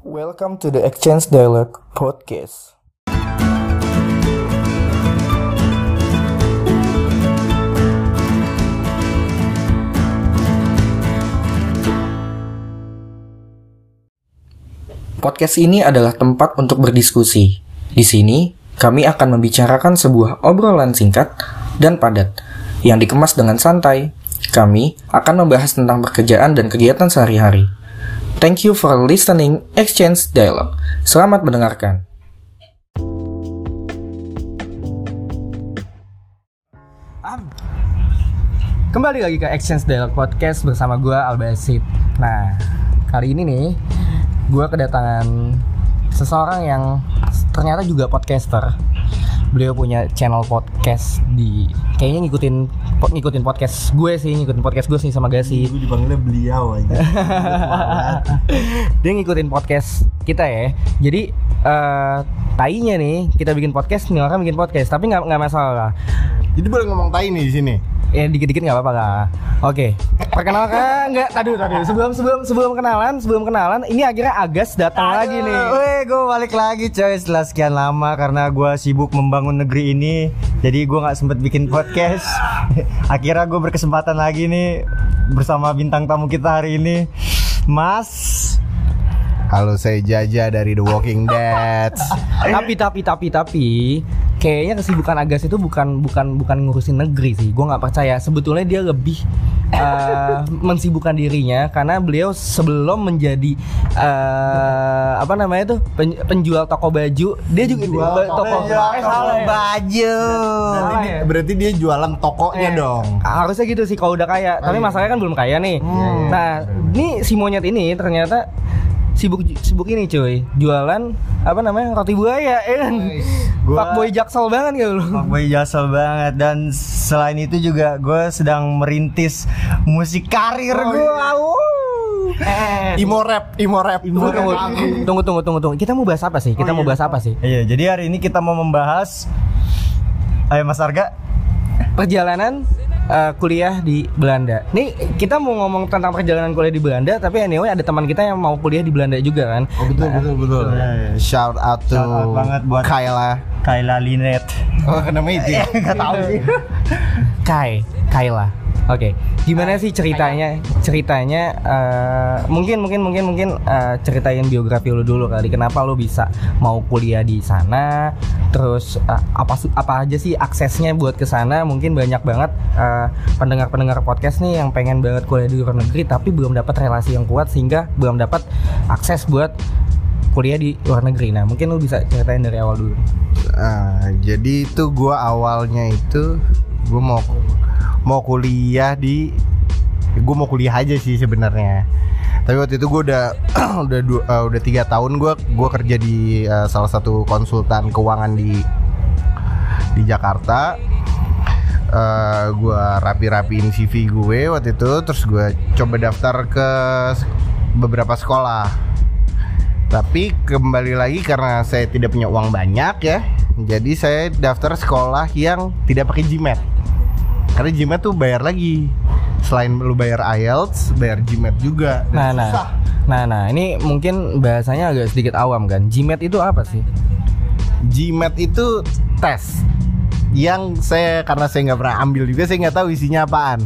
Welcome to the Exchange Dialogue Podcast. Podcast ini adalah tempat untuk berdiskusi. Di sini, kami akan membicarakan sebuah obrolan singkat dan padat yang dikemas dengan santai. Kami akan membahas tentang pekerjaan dan kegiatan sehari-hari. Thank you for listening Exchange Dialogue. Selamat mendengarkan. Kembali lagi ke Exchange Dialogue Podcast bersama gue Albasid. Nah, kali ini nih gue kedatangan seseorang yang ternyata juga podcaster. Beliau punya channel podcast di kayaknya ngikutin po- ngikutin podcast gue sih, ngikutin podcast gue sih sama Gasi. Gue dipanggilnya beliau aja. Dia ngikutin podcast kita ya. Jadi eh tainya nih kita bikin podcast, nih orang bikin podcast, tapi nggak nggak masalah. Jadi boleh ngomong tai nih di sini. Ya dikit-dikit nggak apa-apa lah. Oke, perkenalkan nggak? Tadu tadu. Sebelum sebelum sebelum kenalan, sebelum kenalan, ini akhirnya Agas datang lagi nih. Weh, gue balik lagi coy setelah sekian lama karena gue sibuk membangun negeri ini. Jadi gue nggak sempet bikin podcast. Akhirnya gue berkesempatan lagi nih bersama bintang tamu kita hari ini, Mas. Halo, saya Jaja dari The Walking Dead. tapi tapi tapi tapi kayaknya kesibukan Agas itu bukan bukan bukan ngurusin negeri sih. Gue nggak percaya. Sebetulnya dia lebih eh, mensibukkan dirinya karena beliau sebelum menjadi eh, apa namanya tuh pen- penjual toko baju, dia juga Penjual ba- toko toko eh, ya. baju. Berarti, dia, iya. berarti dia jualan tokonya Eh, dong. Harusnya gitu sih kalau udah kaya. Tapi masalahnya kan belum kaya nih. Hmm. Nah, ini si monyet ini ternyata sibuk sibuk ini cuy. Jualan apa namanya roti buaya ya kan? Gua- Pak boy jaksel banget gak lu Boy jasel banget. Dan selain itu juga gue sedang merintis musik karir Oh, gue. iya. eh. Imo rap, imo rap. tunggu, tunggu, tunggu tunggu tunggu tunggu. Kita mau bahas apa sih? Kita Oh, mau iya. bahas apa sih? Iya, jadi hari ini kita mau membahas Ayo Mas Arga, perjalanan eh, kuliah di Belanda nih kita mau ngomong tentang perjalanan kuliah di Belanda tapi anyway ada teman kita yang mau kuliah di Belanda juga kan Oh, betul, betul, betul. Iya, iya. Shout out to Shout out banget buat- Kayla. Kayla Linet. Oh, namanya itu. ya? Gak tahu sih. Kai, Kaila. Oke, gimana sih ceritanya? Ceritanya eh, mungkin mungkin mungkin mungkin eh, ceritain biografi lu dulu kali. Kenapa lu bisa mau kuliah di sana? Terus eh, apa apa aja sih aksesnya buat ke sana? Mungkin banyak banget eh, pendengar-pendengar podcast nih yang pengen banget kuliah di luar negeri tapi belum dapat relasi yang kuat sehingga belum dapat akses buat kuliah di luar negeri. Nah, mungkin lu bisa ceritain dari awal dulu. Ah, jadi itu gua awalnya itu gua mau mau kuliah di gua mau kuliah aja sih sebenarnya. Tapi waktu itu gua udah udah dua, eh, udah tiga tahun gua gua kerja di eh, salah satu konsultan keuangan di di Jakarta. Eh gua rapi-rapiin CV gue waktu itu terus gua coba daftar ke beberapa sekolah tapi kembali lagi karena saya tidak punya uang banyak ya jadi saya daftar sekolah yang tidak pakai GMAT karena GMAT tuh bayar lagi selain lu bayar IELTS bayar GMAT juga Nah, Dan nah. susah. Nah, nah, ini mungkin bahasanya agak sedikit awam kan. GMAT itu apa sih? GMAT itu tes yang saya karena saya nggak pernah ambil juga saya nggak tahu isinya apaan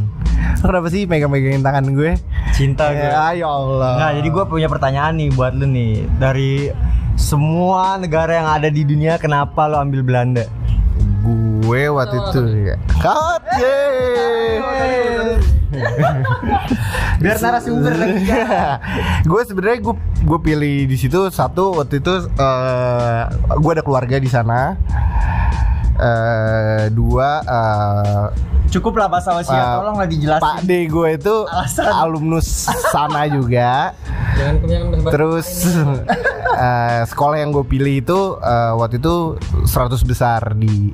kenapa sih megang-megangin tangan gue Cinta gue. ya, ya Allah Nah, jadi gue punya pertanyaan nih buat lu nih. Dari semua negara yang ada di dunia, kenapa lo ambil Belanda? Gue waktu itu ya cut. Biar narasumber lagi. gue sebenarnya gue gue pilih di situ satu waktu itu eh gue ada keluarga di sana eh dua eh, Cukup lah bahasa Asia, Pak- tolonglah dijelasin. Pak D gue itu Alasan. alumnus sana juga Jangan kebanyakan terus eh, sekolah yang gue pilih itu eh, waktu itu 100 besar di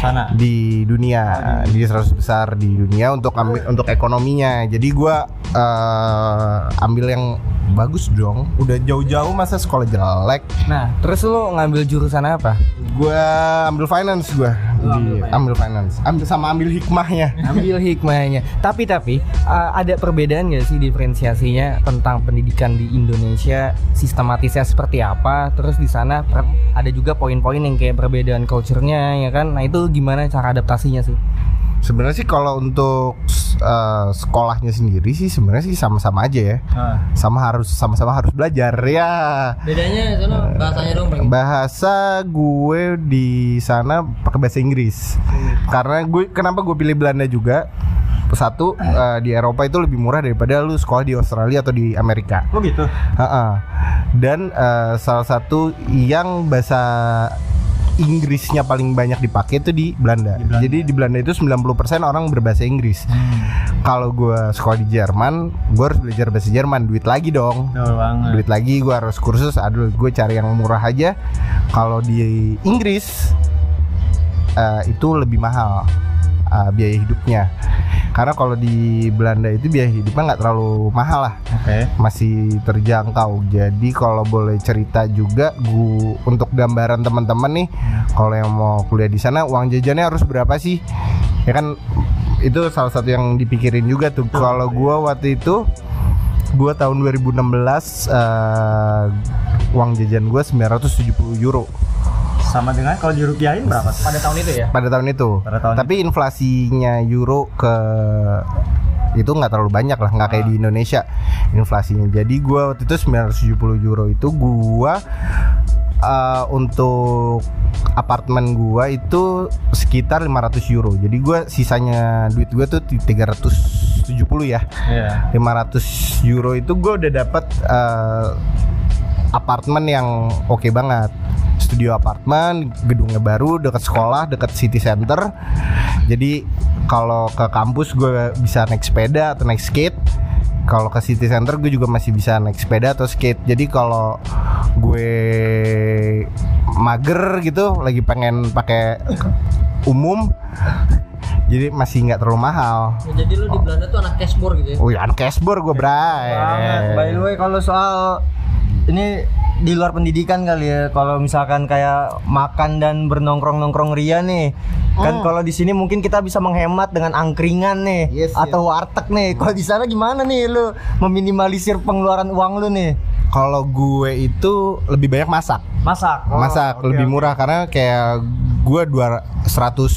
Sana. di dunia di 100 besar di dunia untuk ambil untuk ekonominya jadi gua eh, ambil yang bagus dong udah jauh-jauh masa sekolah jelek Nah, terus lu ngambil jurusan apa? gua ambil finance gua Di- ambil finance ambil sama ambil hikmahnya ambil hikmahnya. Tapi tapi uh, ada perbedaan nggak sih diferensiasinya tentang pendidikan di Indonesia sistematisnya seperti apa? Terus di sana ada juga poin-poin yang kayak perbedaan culture-nya ya kan? Nah itu gimana cara adaptasinya sih? sebenarnya sih kalau untuk eh, sekolahnya sendiri sih sebenarnya sih sama-sama aja ya Ah. sama harus sama-sama harus belajar ya Bedanya sono bahasanya dong Bang. bahasa gue di sana pakai bahasa Inggris karena gue kenapa gue pilih Belanda juga satu eh, di Eropa itu lebih murah daripada lu sekolah di Australia atau di Amerika Oh gitu. Ha-ha. dan eh, salah satu yang bahasa Inggrisnya paling banyak dipakai itu di Belanda. Di Belanda. Jadi di Belanda itu 90% orang berbahasa Inggris. Kalau gue sekolah di Jerman, gue harus belajar bahasa Jerman, duit lagi dong. Duit lagi gue harus kursus, aduh gue cari yang murah aja. Kalau di Inggris eh, itu lebih mahal eh, biaya hidupnya. Karena kalau di Belanda itu biaya hidupnya nggak terlalu mahal lah Oke. masih terjangkau. Jadi kalau boleh cerita juga, gua untuk gambaran teman-teman nih, kalau yang mau kuliah di sana, uang jajannya harus berapa sih? Ya kan itu salah satu yang dipikirin juga tuh. Kalau gua waktu itu, gua tahun 2016 eh, uang jajan gua 970 euro Sama dengan kalau dirupiahin berapa? Pada tahun itu ya? pada tahun itu. Pada tahun Tapi inflasinya euro ke itu nggak terlalu banyak lah nggak kayak di Indonesia inflasinya jadi gua waktu itu 970 euro itu gua eh, untuk apartemen gua itu sekitar 500 euro jadi gua sisanya duit gua tuh 370 ya Iya. 500 euro itu gue udah dapat eh, apartemen yang oke banget studio apartemen gedungnya baru dekat sekolah dekat city center jadi kalau ke kampus gue bisa naik sepeda atau naik skate kalau ke city center gue juga masih bisa naik sepeda atau skate jadi kalau gue mager gitu lagi pengen pakai umum jadi masih nggak terlalu mahal Ya, jadi lu di Belanda tuh anak cashboard gitu ya. Oh ya, cashboard gue bray. Banget. By the way kalau soal ini di luar pendidikan kali ya kalau misalkan kayak makan dan bernongkrong-nongkrong ria nih. Kan kalau di sini mungkin kita bisa menghemat dengan angkringan nih Yes, atau warteg nih. Kalau di sana gimana nih lu meminimalisir pengeluaran uang lu nih? Kalau gue itu lebih banyak masak, masak. Masak lebih murah. Karena kayak gue 200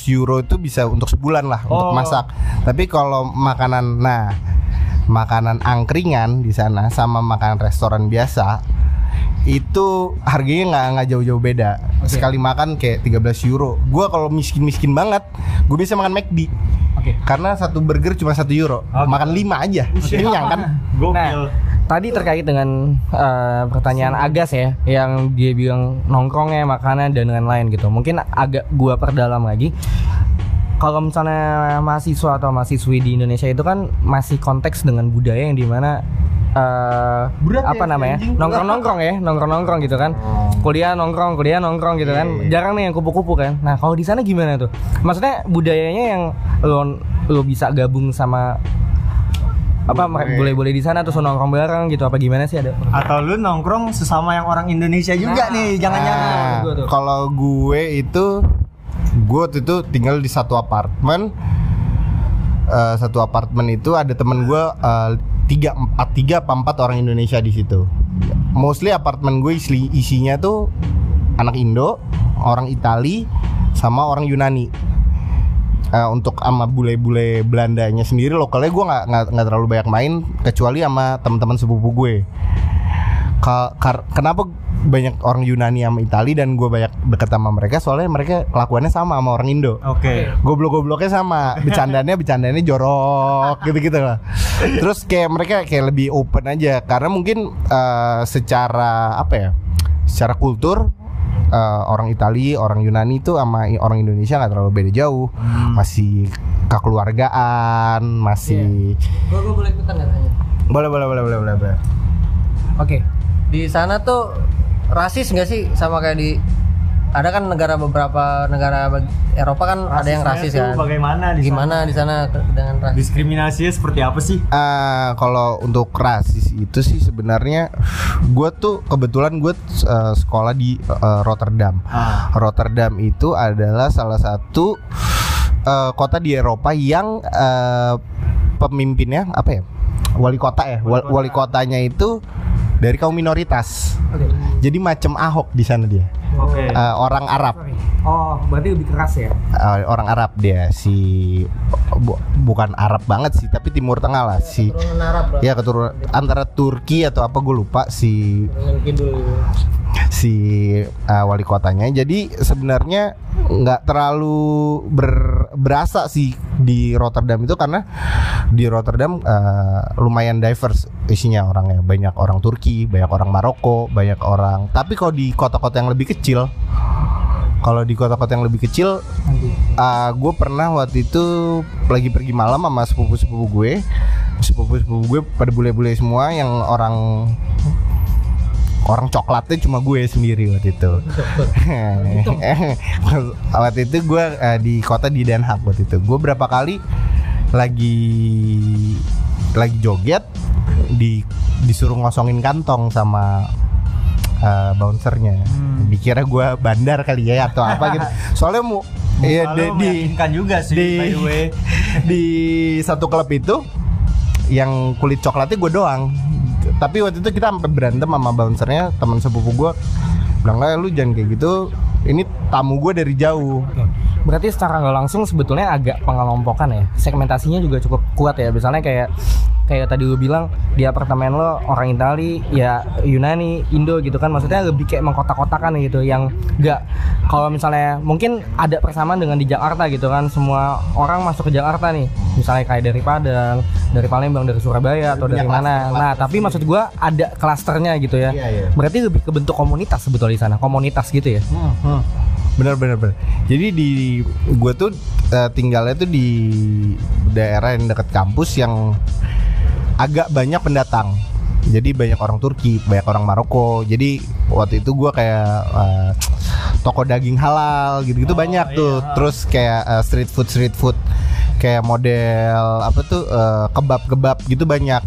euro itu bisa untuk sebulan lah Oh. untuk masak. Tapi kalau makanan, nah makanan angkringan di sana sama makanan restoran biasa itu harganya nggak nggak jauh-jauh beda. Sekali makan kayak 13 euro. Gue kalau miskin-miskin banget, gue bisa makan McD. Oke. Karena satu burger cuma satu euro, Oke. makan lima aja, kenyang kan? gokil Nah, tadi terkait dengan eh, pertanyaan Agas ya, yang dia bilang nongkrongnya, makanan dan lain-lain gitu. Mungkin agak gua perdalam lagi. Kalau misalnya mahasiswa atau mahasiswi di Indonesia itu kan masih konteks dengan budaya yang di mana eh Berat apa ya, namanya? nongkrong nongkrong ya nongkrong nongkrong gitu kan. Kuliah nongkrong kuliah nongkrong gitu kan. Iya, iya. jarang nih yang kupu-kupu kan. Nah kalau di sana gimana tuh? Maksudnya budayanya yang lo lo bisa gabung sama apa Boleh. boleh-boleh di sana terus lo nongkrong bareng gitu. Apa gimana sih ada? Atau lu nongkrong sesama yang orang Indonesia juga Nah. nih jangan-jangan. Nah, Gua tuh. kalau gue itu gue waktu itu tinggal di satu apartemen. Eh, satu apartemen itu ada temen gue eh, tiga empat tiga apa empat orang Indonesia di situ. Mostly apartemen gue isi, isinya tuh anak Indo orang Itali sama orang Yunani. Eh, untuk sama bule-bule Belandanya sendiri lokalnya gue nggak nggak terlalu banyak main kecuali sama teman-teman sepupu gue. Ka- kar- kenapa banyak orang Yunani sama Itali dan gue banyak deket sama mereka soalnya mereka kelakuannya sama sama orang Indo. Oke. Goblok-gobloknya sama bercandanya bercandanya jorok gitu-gitu lah. Terus kayak mereka kayak lebih open aja karena mungkin eh, secara apa ya secara kultur eh, orang Itali orang Yunani itu sama orang Indonesia nggak terlalu beda jauh. Masih kekeluargaan masih Gua, gua boleh ikutan nggak tanya? boleh boleh boleh boleh boleh, oke. Di sana tuh rasis nggak sih sama kayak di ada kan negara beberapa negara Eropa kan ada yang rasis Rasisnya kan. Bagaimana di sana? Gimana di sana dengan rasis? Diskriminasinya seperti apa sih? Eh, kalau untuk rasis itu sih sebenarnya gue tuh kebetulan gue eh, sekolah di eh, Rotterdam. Ah. Rotterdam itu adalah salah satu eh, kota di Eropa yang eh, pemimpinnya apa ya wali kota ya. Wal- wali kotanya itu dari kaum minoritas. Jadi macam Ahok di sana dia Oke. Eh, orang Arab. Oh, berarti lebih keras ya? Eh, orang Arab dia si bu- bukan Arab banget sih tapi Timur Tengah lah si Turunan Arab lah. ya keturunan antara Turki atau apa gue lupa si gitu. si uh, wali kotanya. Jadi sebenarnya nggak terlalu ber- berasa sih di Rotterdam itu karena di Rotterdam uh, lumayan diverse isinya orangnya banyak orang Turki, banyak orang Maroko, banyak orang. Tapi kalau di kota-kota yang lebih kecil, kalau di kota-kota yang lebih kecil, uh, gue pernah waktu itu lagi pergi malam sama sepupu-sepupu gue, sepupu-sepupu gue pada bule-bule semua yang orang orang coklatnya cuma gue sendiri waktu itu. waktu itu gue eh, di kota di Den Haag waktu itu. Gue berapa kali lagi lagi joget di disuruh ngosongin kantong sama eh, bouncernya. Dikira gue bandar kali ya atau apa gitu. Soalnya mau iya di, juga sih di- by the way. di satu klub itu yang kulit coklatnya gue doang tapi waktu itu kita sampai berantem sama bouncernya teman sepupu gue bilang "Eh, lu jangan kayak gitu ini tamu gue dari jauh Berarti secara nggak langsung sebetulnya agak pengelompokan ya. Segmentasinya juga cukup kuat ya. Misalnya kayak kayak tadi lu bilang di apartemen lo orang Itali, ya Yunani, Indo gitu kan. Maksudnya lebih kayak mengkotak-kotakan gitu yang nggak kalau misalnya mungkin ada persamaan dengan di Jakarta gitu kan. Semua orang masuk ke Jakarta nih. Misalnya kayak dari Padang, dari Palembang, dari Surabaya atau dari Punya mana. Nah, tapi maksud gua ada klasternya gitu ya. Iya, iya. Berarti lebih ke bentuk komunitas sebetulnya di sana. Komunitas gitu ya. bener bener bener jadi di gue tuh eh, tinggalnya tuh di daerah yang dekat kampus yang agak banyak pendatang. Jadi banyak orang Turki banyak orang Maroko. Jadi waktu itu gue kayak eh, toko daging halal gitu-gitu banyak tuh. terus kayak eh, street food street food. Kayak model apa tuh eh, kebab-kebab gitu banyak.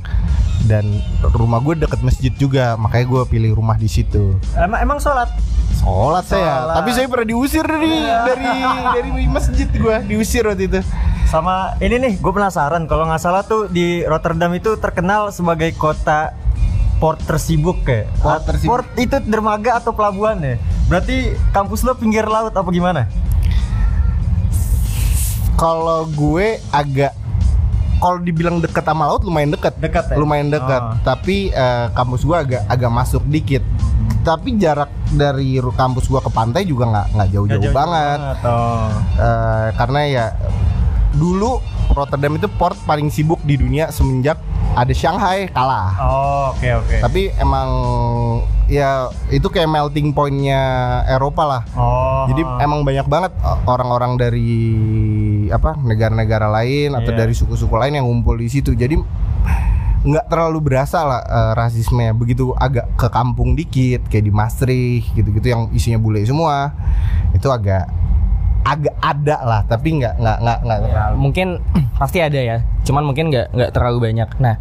Dan rumah gue deket masjid juga makanya gue pilih rumah di situ. Emang emang sholat? Sholat saya, Sholat. tapi saya pernah diusir dari dari dari masjid gua, diusir waktu itu. Sama ini nih, gue penasaran kalau nggak salah tuh di Rotterdam itu terkenal sebagai kota port tersibuk kayak. Port tersibuk. Port itu dermaga atau pelabuhan ya? Berarti kampus lo pinggir laut apa gimana? Kalau gue agak kalau dibilang deket sama laut lumayan deket, Dekat ya? lumayan deket. Oh. Tapi eh, kampus gua agak agak masuk dikit. Tapi jarak dari kampus gua ke pantai juga nggak nggak jauh-jauh Nggak banget. Oh. Eh, karena ya dulu Rotterdam itu port paling sibuk di dunia semenjak ada Shanghai kalah. Oh, oke oke. Tapi emang ya itu kayak melting pointnya Eropa lah. Oh. Jadi emang banyak banget uh, orang-orang dari apa negara-negara lain atau Iya. dari suku-suku lain yang ngumpul di situ. Jadi nggak terlalu berasa lah uh, rasisme begitu agak ke kampung dikit kayak di Maastricht gitu-gitu yang isinya bule semua itu agak agak ada lah tapi nggak nggak nggak nggak. Terlalu. Mungkin pasti ada ya cuman mungkin nggak nggak terlalu banyak. Nah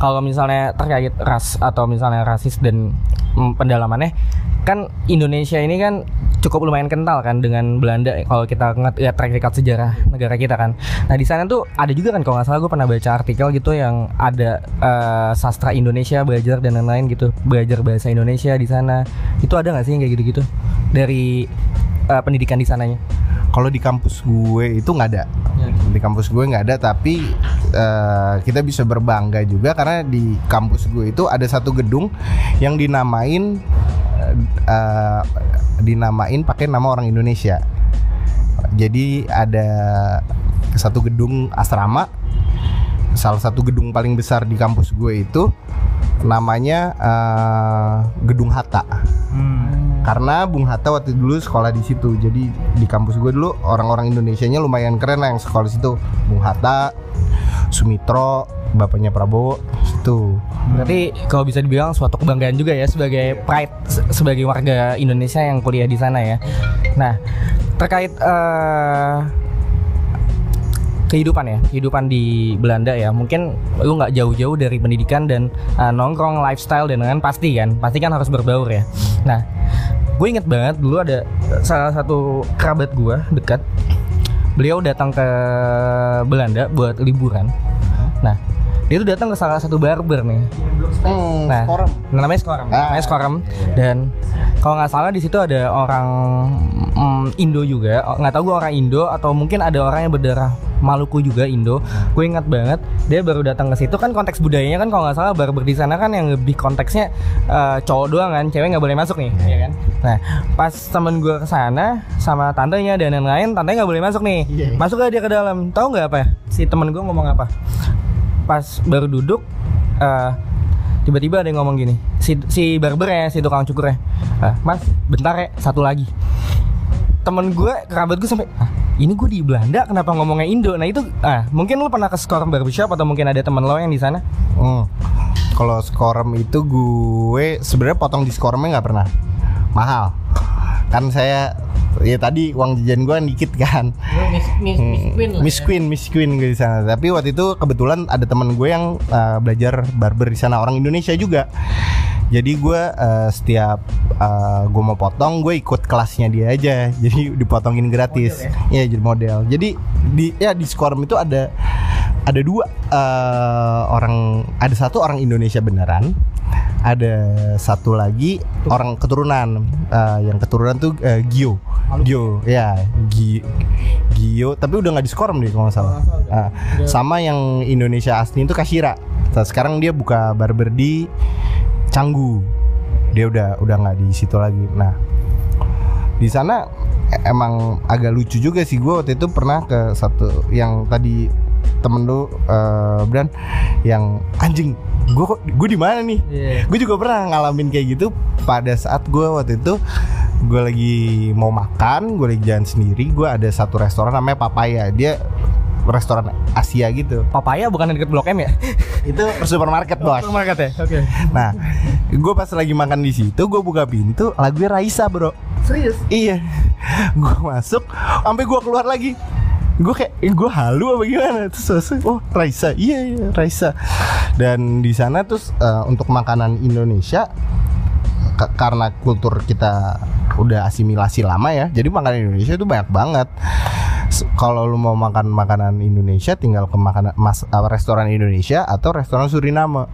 kalau misalnya terkait ras atau misalnya rasis dan mm, pendalamannya kan Indonesia ini kan cukup lumayan kental kan dengan Belanda kalau kita nge- lihat track record sejarah negara kita kan. Nah di sana tuh ada juga kan kalau nggak salah gue pernah baca artikel gitu yang ada eh, sastra Indonesia belajar dan lain-lain gitu belajar bahasa Indonesia di sana. Itu ada nggak sih yang kayak gitu-gitu? Dari eh, pendidikan di sananya kalau di kampus gue itu nggak ada. Di kampus gue nggak ada tapi eh, kita bisa berbangga juga karena di kampus gue itu ada satu gedung yang dinamain eh, dinamain pakai nama orang Indonesia. Jadi ada satu gedung asrama salah satu gedung paling besar di kampus gue itu namanya eh, gedung Hatta. Hmm. Karena Bung Hatta waktu dulu sekolah di situ jadi di kampus gue dulu orang-orang Indonesianya lumayan keren lah yang sekolah di situ Bung Hatta Sumitro bapaknya Prabowo gitu Berarti kalau bisa dibilang suatu kebanggaan juga ya sebagai pride se- sebagai warga Indonesia yang kuliah di sana ya. Nah, terkait eh, kehidupan ya, kehidupan di Belanda ya. Mungkin lu nggak jauh-jauh dari pendidikan dan eh, nongkrong lifestyle dan lain pasti kan, pasti kan harus berbaur ya. Nah, gue inget banget dulu ada salah satu kerabat gue dekat. Beliau datang ke Belanda buat liburan. Nah, dia tuh datang ke salah satu barber nih. hmm, Nah, Skorum. namanya Skorum. Ah. Namanya Skorum. Dan kalau nggak salah di situ ada orang mm, Indo juga. Nggak tahu gue orang Indo atau mungkin ada orang yang berdarah Maluku juga Indo. Gue ingat banget dia baru datang ke situ kan konteks budayanya kan kalau nggak salah barber di sana kan yang lebih konteksnya eh, cowok doang kan, cewek nggak boleh masuk nih, ya kan? Nah, pas temen gue ke sana sama tantenya dan lain-lain, tantenya nggak boleh masuk nih. Iya. Masuk aja dia ke dalam. Tahu nggak apa ya? Si temen gue ngomong apa? Pas baru duduk eh, tiba-tiba ada yang ngomong gini si si barber ya si tukang cukur ya "Ah, mas bentar ya satu lagi temen gue kerabat gue sampai "Ah, ini gue di Belanda kenapa ngomongnya Indo nah itu ah mungkin lu pernah ke Skorum Barbershop atau mungkin ada temen lo yang di sana Hmm. Kalau skorum itu gue sebenarnya potong di skorumnya nggak pernah mahal. Kan saya ya tadi uang jajan gue dikit kan. Miss Miss Miss Queen lah. Miss ya. Queen, Miss Queen gue di sana. Tapi waktu itu kebetulan ada teman gue yang uh, belajar barber di sana orang Indonesia juga. Jadi gue uh, setiap uh, gue mau potong gue ikut kelasnya dia aja. Jadi dipotongin gratis. Iya jadi model. Jadi di ya di Skorum itu ada ada dua uh, orang ada satu orang Indonesia beneran ada satu lagi orang keturunan. Uh, yang keturunan tuh uh, Gio. Gio ya Gi- Gio. Tapi udah nggak di Skorum nih kalau nggak salah. Ah, sama yang Indonesia asli itu Kashira. Nah, sekarang dia buka barber di Canggu. Dia udah udah nggak di situ lagi. Nah di sana emang agak lucu juga sih. Gue waktu itu pernah ke satu yang tadi temen lu eh, Bran yang anjing gue kok gue di mana nih? Gue juga pernah ngalamin kayak gitu pada saat gue waktu itu gue lagi mau makan gue lagi jalan sendiri gue ada satu restoran namanya Papaya. Dia restoran Asia gitu. Papaya bukan yang deket Blok M ya? Itu supermarket bos. supermarket ya? Oke. Nah gue pas lagi makan di situ gue buka pintu lagunya Raisa bro. Serius? Iya, gue masuk, sampai gue keluar lagi. Gue kayak gue halu apa gimana? Terus selesai, oh Raisa, iya iya Raisa. Dan di sana terus eh, untuk makanan Indonesia ka- karena kultur kita udah asimilasi lama ya, jadi makanan Indonesia itu banyak banget. Kalau lu mau makan makanan Indonesia, tinggal ke makanan mas, apa, restoran Indonesia atau restoran Suriname.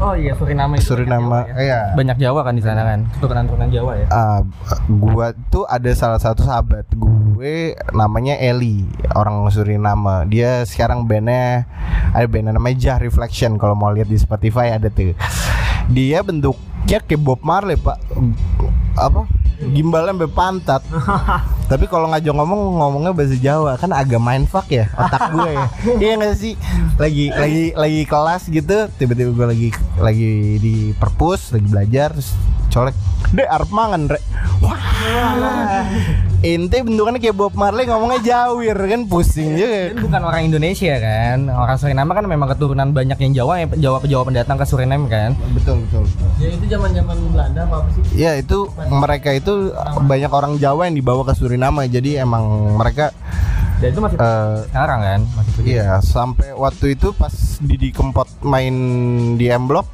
Oh iya Suriname itu Suriname, banyak Jawa ya. iya. banyak Jawa kan di sana kan? Keturunan-keturunan Jawa ya? Uh, gua tuh ada salah satu sahabat gue namanya Eli orang Suriname. Dia sekarang bandnya ada bandnya namanya Jah Reflection kalau mau lihat di Spotify ada tuh. Dia bentuknya kayak Bob Marley pak. Apa? Gimbalnya sampai pantat tapi kalau ngajak ngomong ngomongnya bahasa Jawa. Kan agak mindfuck ya otak gue ya. Iya gak sih? Lagi lagi lagi kelas gitu tiba-tiba gue lagi lagi di perpus lagi belajar terus colek. Deh arep mangan rek. Wah. Ente bentukannya kayak Bob Marley ngomongnya jawir kan? Pusing juga. Dan bukan orang Indonesia kan? Orang Suriname kan memang keturunan banyak yang Jawa yang Jawa Jawa pendatang ke Suriname kan? Betul betul betul. Ya itu zaman-zaman Belanda apa, apa sih? Ya itu mereka itu banyak orang Jawa yang dibawa ke Suriname. Jadi emang mereka dan itu masih eh, sekarang kan? Masih. Iya, sampai waktu itu pas Didi Kempot main di M Block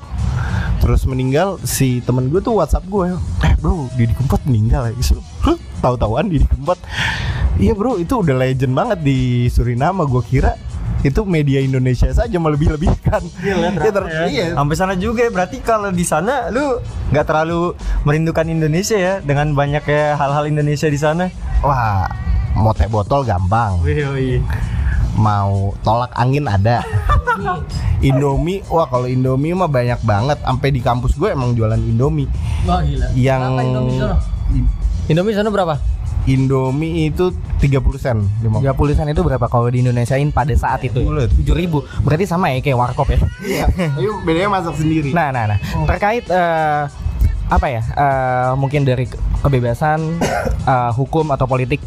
terus meninggal si temen gue tuh WhatsApp gue, eh bro Didi Kempot meninggal ya, Gitu. Tahu-tahuan Didi Kempot, iya bro itu udah legend banget di Suriname gue kira itu media Indonesia saja melebih-lebihkan. Iya, ter- iya. Sampai sana juga ya. berarti kalau di sana lu nggak terlalu merindukan Indonesia ya dengan banyaknya hal-hal Indonesia di sana. Wah, mau teh botol gampang. Mau tolak angin ada Indomie wah kalau Indomie mah banyak banget sampai di kampus gue emang jualan Indomie Wah gila. yang Berapa Indomie sana? Indomie sana berapa? Indomie itu 30 sen lima- 30 sen itu berapa kalau di Indonesiain pada saat itu? Bulat. 7000. Berarti sama ya kayak warkop ya. Iya, tapi bedanya masak sendiri. Nah, nah, nah. Terkait eh, apa ya? eh, mungkin dari ke- kebebasan eh, hukum atau politik.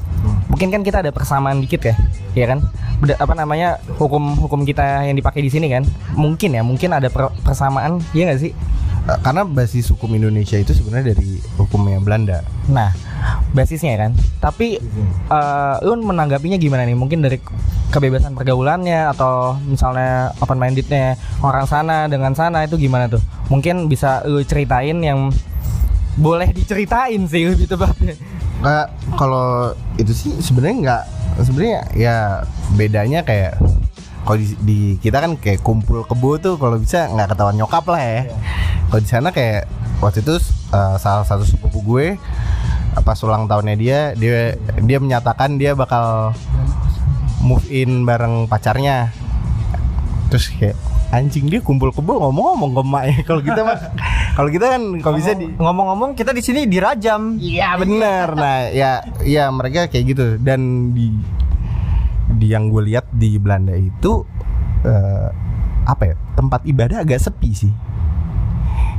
Mungkin kan kita ada persamaan dikit ya, ya kan? Beda- apa namanya hukum hukum kita yang dipakai di sini kan? Mungkin ya, mungkin ada per- persamaan, ya nggak sih? Eh, karena basis hukum Indonesia itu sebenarnya dari hukumnya Belanda Nah, basisnya kan. Tapi eh lu menanggapinya gimana nih? Mungkin dari kebebasan pergaulannya atau misalnya open mindednya orang sana dengan sana itu gimana tuh? Mungkin bisa lu ceritain yang boleh diceritain sih lebih tepatnya. Nggak, kalau itu sih sebenarnya nggak sebenarnya ya bedanya kayak kalau di, di- kita kan kayak kumpul kebo tuh kalau bisa nggak ketahuan nyokap lah ya. Kalau di sana kayak waktu itu uh, salah satu sepupu gue pas ulang tahunnya dia dia dia menyatakan dia bakal move in bareng pacarnya. Terus kayak anjing dia kumpul kebo ngomong-ngomong ke ya. Kalau kita mah kalau kita kan kalau bisa di Ngomong-ngomong kita di sini dirajam. Iya benar. Nah ya ya mereka kayak gitu dan di di yang gue lihat di Belanda itu eh, apa ya tempat ibadah agak sepi sih.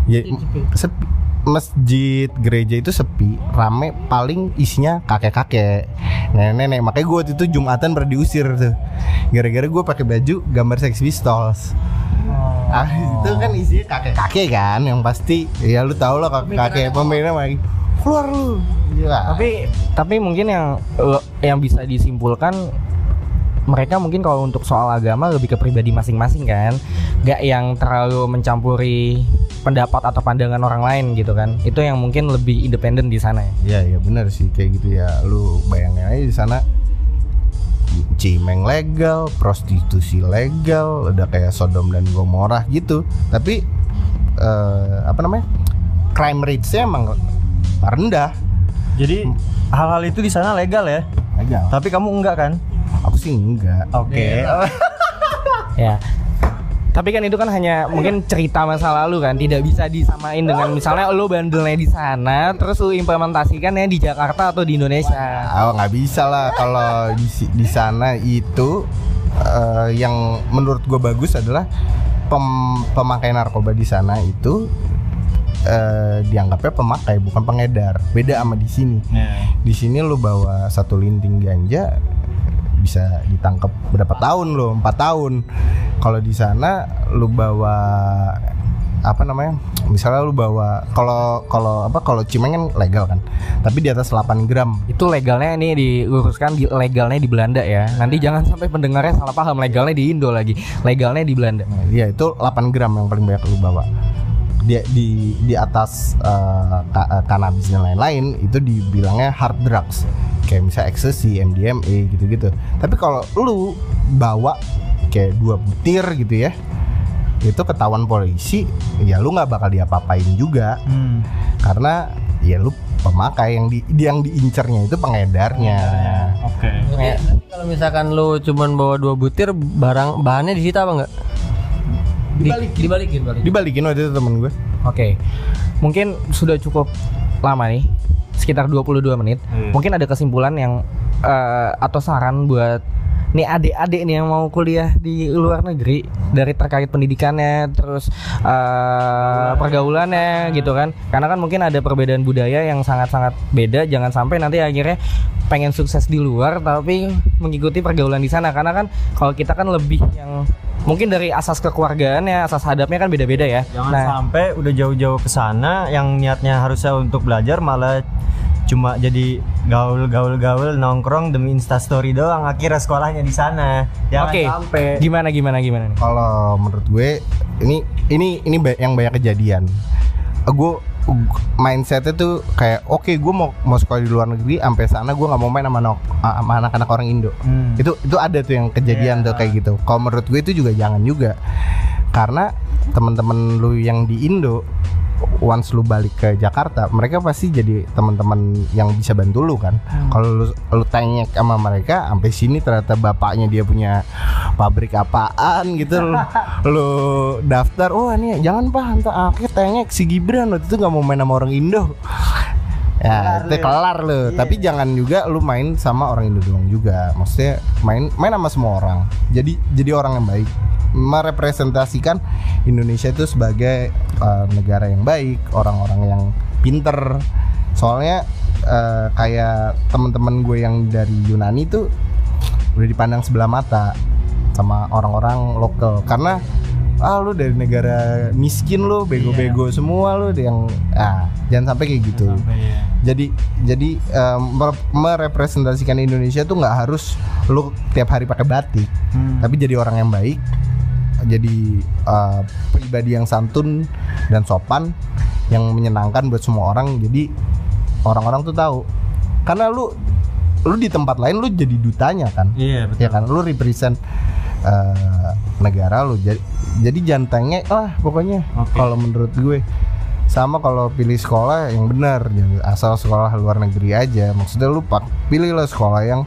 Ya sepi. Masjid gereja itu sepi, rame paling isinya kakek-kakek, nenek-nenek. Makanya gue waktu itu jumatan pernah diusir tuh, gara-gara gue pakai baju gambar Sex Pistols. Ah, itu kan isinya kakek-kakek kan yang pasti. Ya lu tau lah kakek pemainnya lagi keluar lu. Gila. Tapi tapi mungkin yang eh, yang bisa disimpulkan mereka mungkin kalau untuk soal agama lebih ke pribadi masing-masing kan, nggak yang terlalu mencampuri pendapat atau pandangan orang lain gitu kan. Itu yang mungkin lebih independen di sana. Ya. ya ya benar sih. Kayak gitu ya. Lu bayangin aja di sana cimeng legal prostitusi legal udah kayak Sodom dan Gomorrah gitu tapi eh, apa namanya crime rate-nya emang rendah Jadi hal-hal itu di sana legal ya. legal Tapi kamu enggak kan? aku sih enggak Oke. Ya. Tapi kan itu kan hanya mungkin cerita masa lalu kan, tidak bisa disamain dengan misalnya lo bandelnya di sana, terus lo implementasikannya di Jakarta atau di Indonesia. Oh nggak bisa lah kalau di, di sana itu eh, yang menurut gue bagus adalah pem- pemakai narkoba di sana itu eh, dianggapnya pemakai bukan pengedar. Beda sama di sini. Di sini lu bawa satu linting ganja bisa ditangkap berapa tahun lo? Empat tahun. Kalau di sana lu bawa apa namanya? Misalnya lu bawa kalau kalau apa kalau cimeng kan legal kan. Tapi di atas 8 gram Itu legalnya ini diluruskan di legalnya di Belanda ya. Nanti jangan sampai pendengarnya salah paham legalnya di Indo lagi. Legalnya di Belanda. Nah, Iya itu 8 gram yang paling banyak lu bawa. Di di di atas eh, cannabis dan lain-lain itu dibilangnya hard drugs. Kayak misalnya ecstasy, MDMA gitu-gitu. Tapi kalau lu bawa kayak dua butir gitu ya, itu ketahuan polisi, ya lu nggak bakal diapa-apain juga Hmm. karena ya lu pemakai yang di yang diincernya itu pengedarnya. Oke. Jadi, kalau misalkan lu cuman bawa dua butir barang bahannya disita apa enggak? Dibalikin, dibalikin, balikin. Dibalikin waktu itu temen gue. Oke. Mungkin sudah cukup lama nih. Sekitar 22 menit. Hmm. Mungkin ada kesimpulan yang eh, atau saran buat nih adik-adik nih yang mau kuliah di luar negeri dari terkait pendidikannya terus eh, pergaulannya gitu kan. Karena kan mungkin ada perbedaan budaya yang sangat-sangat beda. Jangan sampai nanti akhirnya pengen sukses di luar tapi mengikuti pergaulan di sana karena kan kalau kita kan lebih yang mungkin dari asas kekeluargaannya, asas hadapnya kan beda-beda ya. Jangan sampai udah jauh-jauh ke sana yang niatnya harusnya untuk belajar malah cuma jadi gaul-gaul-gaul nongkrong demi instastory doang akhirnya sekolahnya di sana. Jangan Oke. sampai. Gimana gimana gimana nih? Kalau menurut gue ini ini ini yang banyak kejadian. Gue mindsetnya tuh kayak oke gue mau mau sekolah di luar negeri sampai sana gue nggak mau main sama, sama anak-anak orang Indo. Hmm. Itu itu ada tuh yang kejadian tuh kayak gitu. Kalau menurut gue itu juga jangan juga. Karena teman-teman lu yang di Indo once lu balik ke Jakarta, mereka pasti jadi teman-teman yang bisa bantu lu kan. Kalau lu lu tanya sama mereka sampai sini ternyata bapaknya dia punya pabrik apaan gitu lu, lu daftar, oh ini jangan Pak, entar akhirnya tanya si Gibran waktu itu nggak mau main sama orang Indo. Ya, itu kelar lu. Tapi jangan juga lu main sama orang Indo doang juga. Maksudnya main main sama semua orang. Jadi jadi orang yang baik. Merepresentasikan Indonesia itu sebagai uh, negara yang baik, orang-orang yang pinter. Soalnya eh, kayak teman-teman gue yang dari Yunani tuh udah dipandang sebelah mata sama orang-orang lokal karena ah lu dari negara miskin lu bego-bego semua lu yang ah jangan sampai kayak gitu. Jadi jadi eh, mer- merepresentasikan Indonesia tuh nggak harus lu tiap hari pakai batik tapi jadi orang yang baik jadi eh, pribadi yang santun dan sopan yang menyenangkan buat semua orang. Jadi orang-orang tuh tahu. Karena lu lu di tempat lain lu jadi dutanya kan? Iya ya kan? Lu represent eh, negara lu jadi jadi jangan tengek lah pokoknya Oke. kalau menurut gue sama kalau pilih sekolah yang benar asal sekolah luar negeri aja maksudnya lu pak pilih lah sekolah yang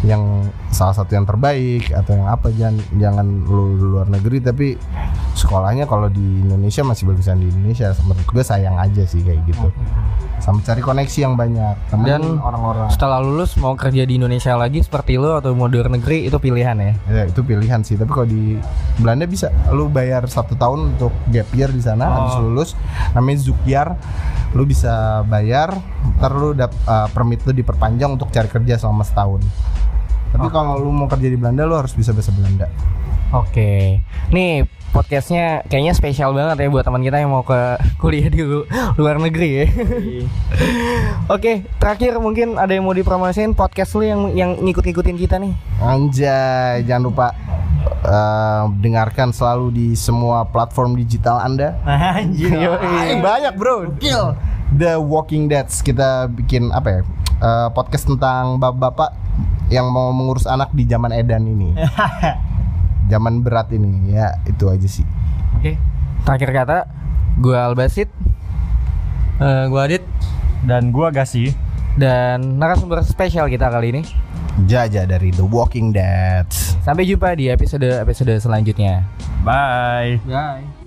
yang salah satu yang terbaik atau yang apa jangan jangan lu luar negeri tapi sekolahnya kalau di Indonesia masih bagusan di Indonesia menurut gue sayang aja sih kayak gitu sama cari koneksi yang banyak temen Dan orang-orang Setelah lulus mau kerja di Indonesia lagi seperti lo atau mau di luar negeri itu pilihan ya. Ya itu pilihan sih. Tapi kalau di Belanda bisa, lu bayar satu tahun untuk gap year di sana, habis lulus, namanya Zukyar, lu bisa bayar, ntar lu dap, uh, permit lu diperpanjang untuk cari kerja selama setahun. Tapi kalau lu mau kerja di Belanda, lu harus bisa bahasa Belanda. Oke, nih podcastnya kayaknya spesial banget ya buat teman kita yang mau ke kuliah di lu- luar negeri ya. Oke, terakhir mungkin ada yang mau dipromosin podcast lu yang yang ngikut-ngikutin kita nih. Anjay, jangan lupa uh, dengarkan selalu di semua platform digital Anda. Anjir. Banyak bro. Kill. The Walking Dead kita bikin apa ya? Eh, podcast tentang bapak-bapak yang mau mengurus anak di zaman edan ini. zaman berat ini ya itu aja sih. Oke. Terakhir kata, gua Albasit Eh, gua Adit. Dan gua Gasi. dan narasumber spesial kita kali ini. Jaja dari The Walking Dead. Sampai jumpa di episode episode selanjutnya. Bye. Bye.